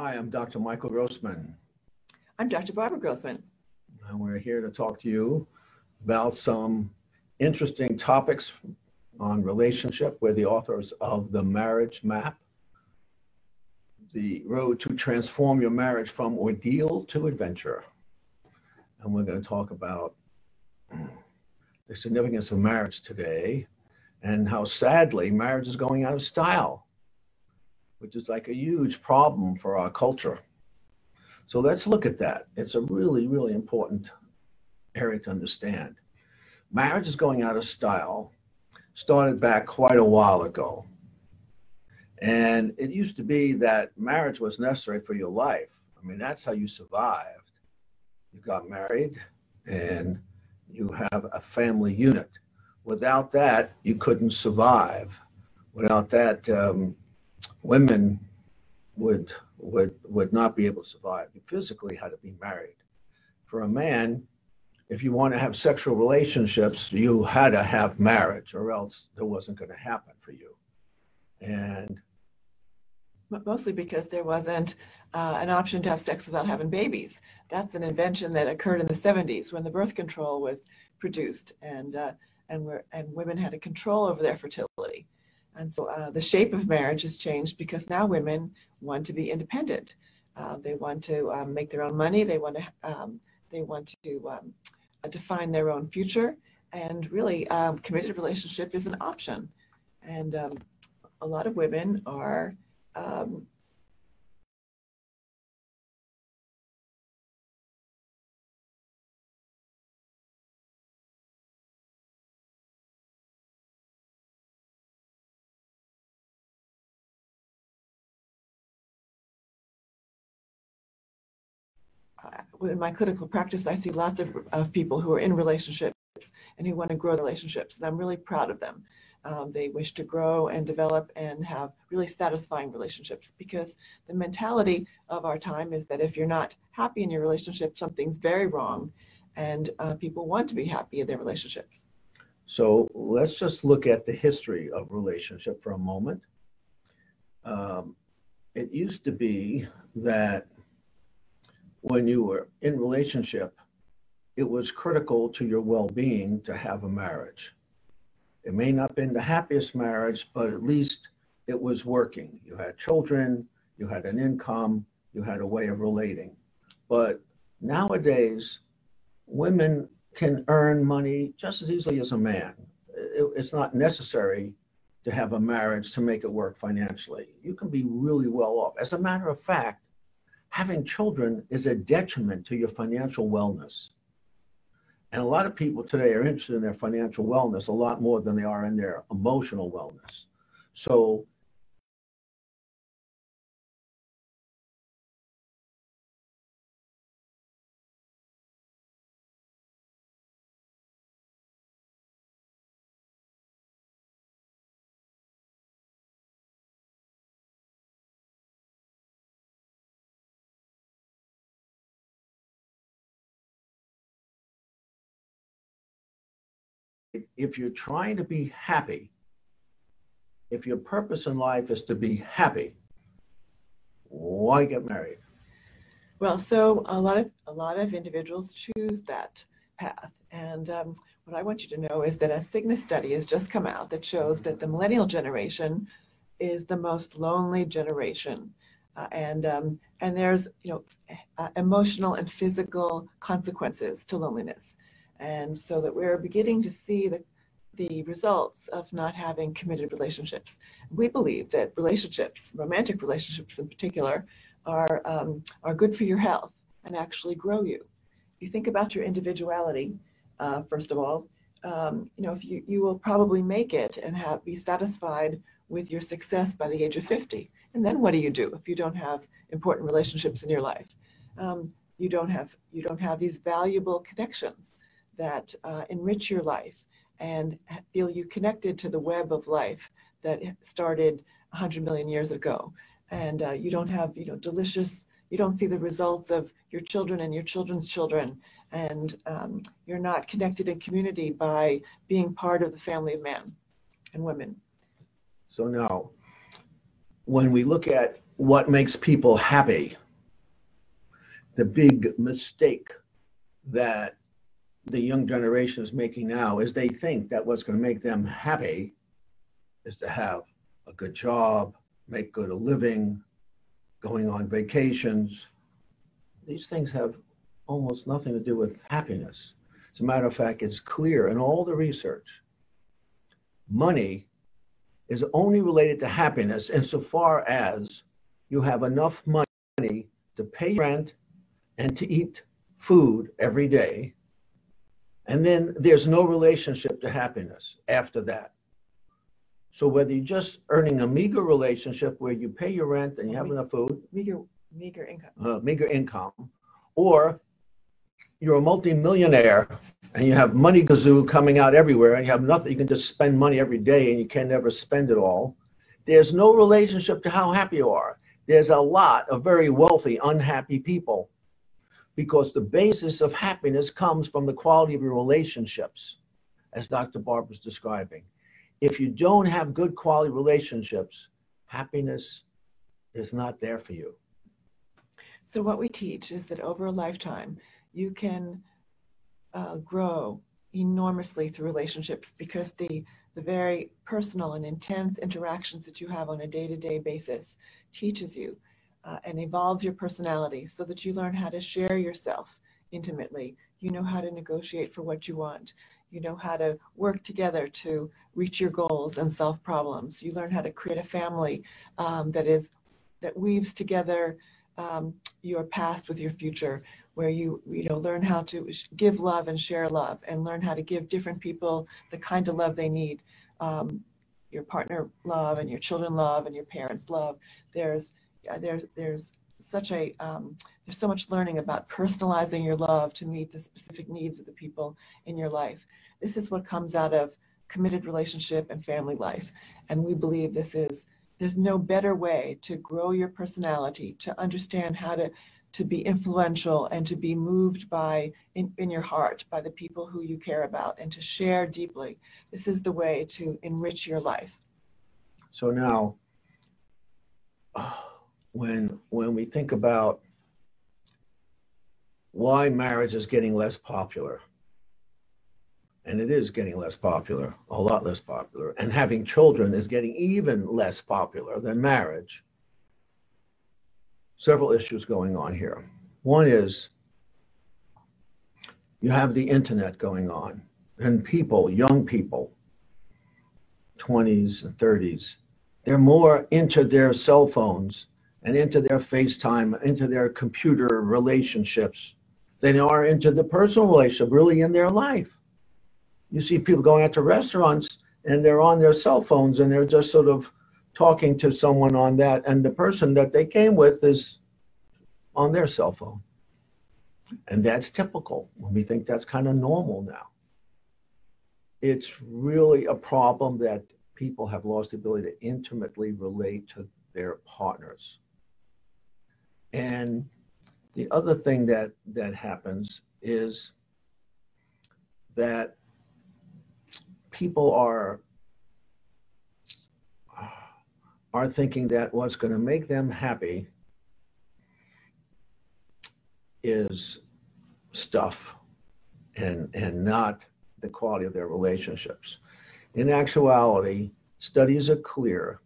Hi, I'm Dr. Michael Grossman. I'm Dr. Barbara Grossman. And we're here to talk to you about some interesting topics on relationship. We're the authors of The Marriage Map, The Road to Transform Your Marriage from Ordeal to Adventure. And we're going to talk about the significance of marriage today and how sadly marriage is going out of style which is like a huge problem for our culture. So let's look at that. It's a really, really important area to understand. Marriage is going out of style, started back quite a while ago. And it used to be that marriage was necessary for your life. I mean, that's how you survived. You got married and you have a family unit. Without that, you couldn't survive. Without that, um, women would would would not be able to survive. You physically had to be married. For a man, if you want to have sexual relationships, you had to have marriage, or else it wasn't going to happen for you. And mostly because there wasn't uh, an option to have sex without having babies. That's an invention that occurred in the 70s when the birth control was produced, and uh, and where and women had a control over their fertility. And so uh, the shape of marriage has changed because now women want to be independent. Uh, they want to um, make their own money. They want to um, they want to um, define their own future. And really, um, committed relationship is an option. And um, a lot of women are in my clinical practice, I see lots of, of people who are in relationships and who want to grow relationships. And I'm really proud of them. Um, they wish to grow and develop and have really satisfying relationships because the mentality of our time is that if you're not happy in your relationship, something's very wrong. And uh, people want to be happy in their relationships. So let's just look at the history of relationship for a moment. Um, it used to be that when you were in relationship, it was critical to your well-being to have a marriage. It may not have been the happiest marriage, but at least it was working. You had children, you had an income, you had a way of relating. But nowadays, women can earn money just as easily as a man. It, it's not necessary to have a marriage to make it work financially. You can be really well off. As a matter of fact, having children is a detriment to your financial wellness. And a lot of people today are interested in their financial wellness a lot more than they are in their emotional wellness. So if you're trying to be happy, if your purpose in life is to be happy, why get married? Well, so a lot of a lot of individuals choose that path, and um, what I want you to know is that a Cigna study has just come out that shows that the millennial generation is the most lonely generation, uh, and um, and there's you know uh, emotional and physical consequences to loneliness. And so that we're beginning to see the, the results of not having committed relationships. We believe that relationships, romantic relationships in particular, are, um, are good for your health and actually grow you. If you think about your individuality, uh, first of all, um, you know, if you, you will probably make it and have be satisfied with your success by the age of 50. And then what do you do if you don't have important relationships in your life? Um, you don't have you don't have these valuable connections that uh, enrich your life and feel you connected to the web of life that started 100 million years ago. And uh, you don't have you know delicious you don't see the results of your children and your children's children and um, you're not connected in community by being part of the family of man and women. So now, when we look at what makes people happy, the big mistake that the young generation is making now is they think that what's going to make them happy is to have a good job, make good a living, going on vacations. These things have almost nothing to do with happiness. As a matter of fact, it's clear in all the research money is only related to happiness insofar as you have enough money to pay rent and to eat food every day. And then there's no relationship to happiness after that. So whether you're just earning a meager relationship where you pay your rent and you have enough food, meager meager income, uh, meager income, or you're a multimillionaire and you have money gazoo coming out everywhere and you have nothing, you can just spend money every day and you can never spend it all. There's no relationship to how happy you are. There's a lot of very wealthy, unhappy people because the basis of happiness comes from the quality of your relationships, as Dr. Barb was describing. If you don't have good quality relationships, happiness is not there for you. So, what we teach is that over a lifetime, you can uh, grow enormously through relationships because the the very personal and intense interactions that you have on a day-to-day basis teaches you uh, and evolves your personality so that you learn how to share yourself intimately. You know how to negotiate for what you want. You know how to work together to reach your goals and solve problems. You learn how to create a family um, that is that weaves together um, your past with your future where you you know learn how to give love and share love and learn how to give different people the kind of love they need. Um, your partner love and your children love and your parents love. There's there's there's such a um, there's so much learning about personalizing your love to meet the specific needs of the people in your life. This is what comes out of committed relationship and family life. And we believe this is there's no better way to grow your personality to understand how to to be influential and to be moved by in, in your heart by the people who you care about and to share deeply. This is the way to enrich your life. So now when when we think about why marriage is getting less popular and it is getting less popular a lot less popular and having children is getting even less popular than marriage several issues going on here. One is you have the internet going on, and people, young people, 20s and 30s, they're more into their cell phones and into their FaceTime, into their computer relationships than they are into the personal relationship really in their life. You see people going out to restaurants and they're on their cell phones and they're just sort of talking to someone on that, and the person that they came with is on their cell phone. And that's typical. We think that's kind of normal now. It's really a problem that people have lost the ability to intimately relate to their partners. And the other thing that, that happens is that people are are thinking that what's going to make them happy is stuff and, and not the quality of their relationships. In actuality, studies are clear.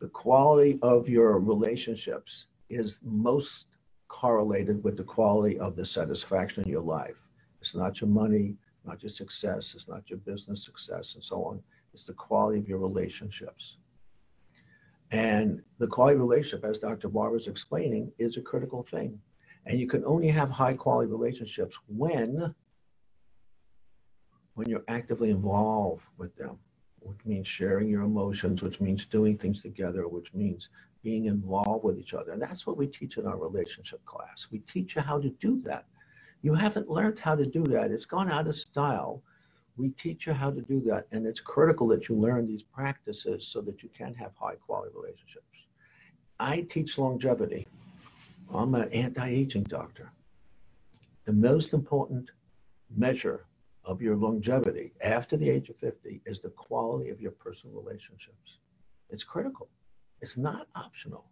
The quality of your relationships is most correlated with the quality of the satisfaction in your life. It's not your money, not your success, it's not your business success, and so on. It's the quality of your relationships. And the quality relationship, as Dr. Barber is explaining, is a critical thing. And you can only have high quality relationships when when you're actively involved with them, which means sharing your emotions, which means doing things together, which means being involved with each other. And that's what we teach in our relationship class. We teach you how to do that. You haven't learned how to do that. It's gone out of style. We teach you how to do that. And it's critical that you learn these practices so that you can have high quality relationships. I teach longevity. I'm an anti aging doctor. The most important measure of your longevity after the age of 50 is the quality of your personal relationships. It's critical, it's not optional.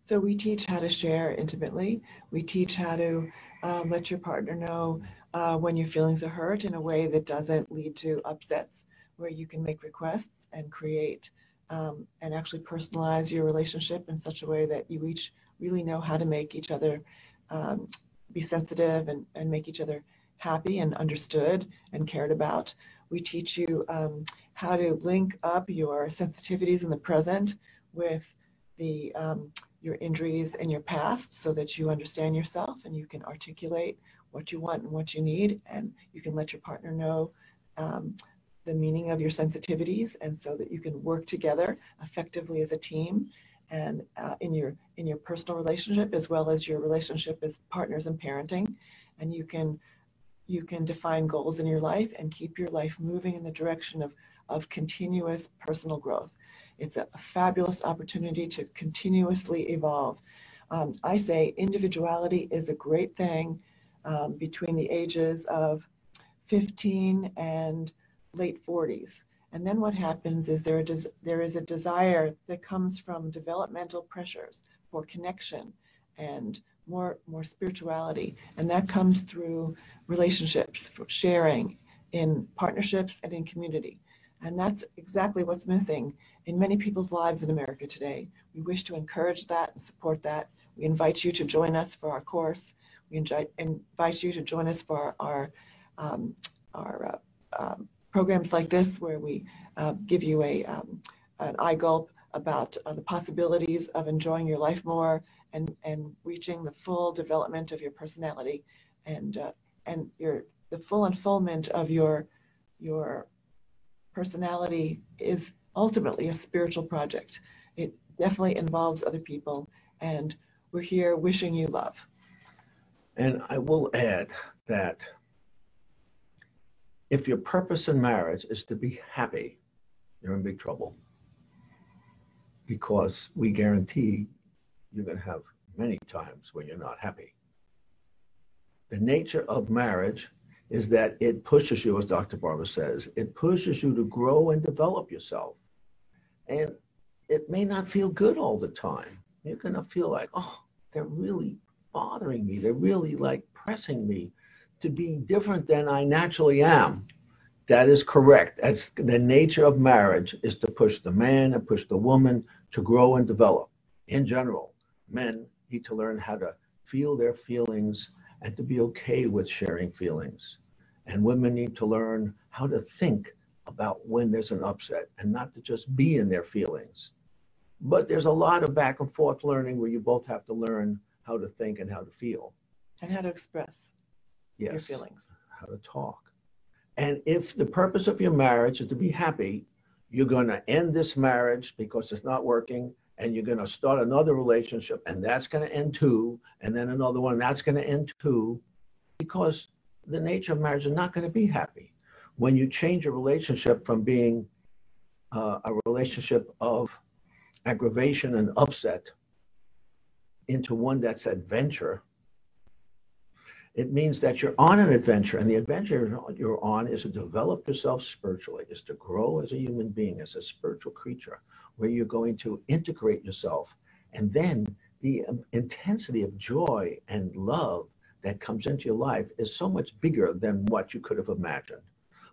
So we teach how to share intimately. We teach how to um, let your partner know uh, when your feelings are hurt in a way that doesn't lead to upsets, where you can make requests and create um, and actually personalize your relationship in such a way that you each really know how to make each other um, be sensitive and, and make each other happy and understood and cared about. We teach you um, how to link up your sensitivities in the present with the um, your injuries in your past so that you understand yourself and you can articulate what you want and what you need and you can let your partner know um, the meaning of your sensitivities and so that you can work together effectively as a team and uh, in your in your personal relationship as well as your relationship as partners and parenting and you can you can define goals in your life and keep your life moving in the direction of of continuous personal growth. It's a, fabulous opportunity to continuously evolve. Um, i say individuality is a great thing um, between the ages of 15 and late 40s and then what happens is there, there is a desire that comes from developmental pressures for connection and more, more spirituality. And that comes through relationships, sharing in partnerships and in community. And that's exactly what's missing in many people's lives in America today. We wish to encourage that and support that. We invite you to join us for our course. We invite, you to join us for our, um, our uh, um, programs like this where we uh, give you a, um, an eye gulp about uh, the possibilities of enjoying your life more and, and reaching the full development of your personality and, uh, and your, the full unfoldment of your, your personality is ultimately a spiritual project. It definitely involves other people and we're here wishing you love. And I will add that if your purpose in marriage is to be happy, you're in big trouble. Because we guarantee you're going to have many times when you're not happy. The nature of marriage is that it pushes you, as Dr. Barbara says, it pushes you to grow and develop yourself. And it may not feel good all the time. You're going to feel like, oh, they're really bothering me. They're really like pressing me to be different than I naturally am. That is correct. As the nature of marriage is to push the man and push the woman to grow and develop. In general, men need to learn how to feel their feelings and to be okay with sharing feelings. And women need to learn how to think about when there's an upset and not to just be in their feelings. But there's a lot of back and forth learning where you both have to learn how to think and how to feel. And how to express yes. your feelings. How to talk. And if the purpose of your marriage is to be happy, you're going to end this marriage because it's not working and you're going to start another relationship and that's going to end too and then another one that's going to end too because the nature of marriage is not going to be happy. When you change a relationship from being uh, a relationship of aggravation and upset into one that's adventure it means that you're on an adventure, and the adventure you're on is to develop yourself spiritually, is to grow as a human being, as a spiritual creature, where you're going to integrate yourself. And then the um, intensity of joy and love that comes into your life is so much bigger than what you could have imagined.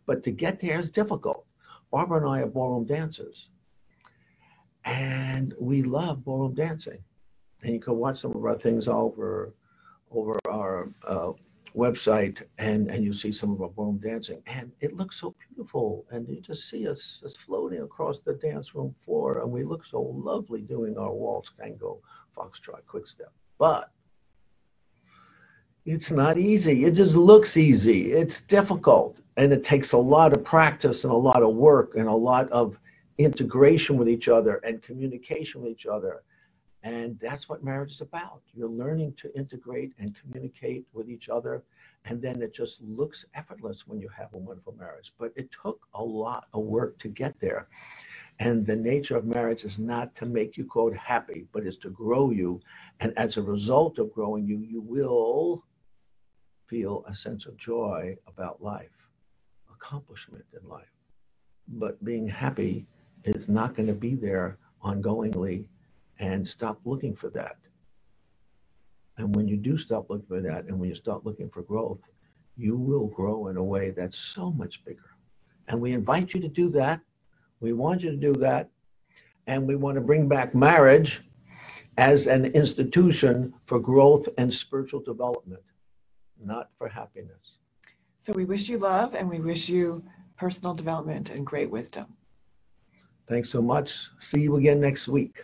But to get there is difficult. Barbara and I are ballroom dancers, and we love ballroom dancing. And you can watch some of our things over over our uh, website and, and you see some of our ballroom dancing. And it looks so beautiful. And you just see us just floating across the dance room floor. And we look so lovely doing our waltz tango foxtrot quick step but it's not easy. It just looks easy. It's difficult. And it takes a lot of practice and a lot of work and a lot of integration with each other and communication with each other. And that's what marriage is about. You're learning to integrate and communicate with each other. And then it just looks effortless when you have a wonderful marriage. But it took a lot of work to get there. And the nature of marriage is not to make you, quote, happy, but is to grow you. And as a result of growing you, you will feel a sense of joy about life, accomplishment in life. But being happy is not going to be there ongoingly and stop looking for that. And when you do stop looking for that and when you start looking for growth, you will grow in a way that's so much bigger. And we invite you to do that. We want you to do that. And we want to bring back marriage as an institution for growth and spiritual development, not for happiness. So we wish you love and we wish you personal development and great wisdom. Thanks so much. See you again next week.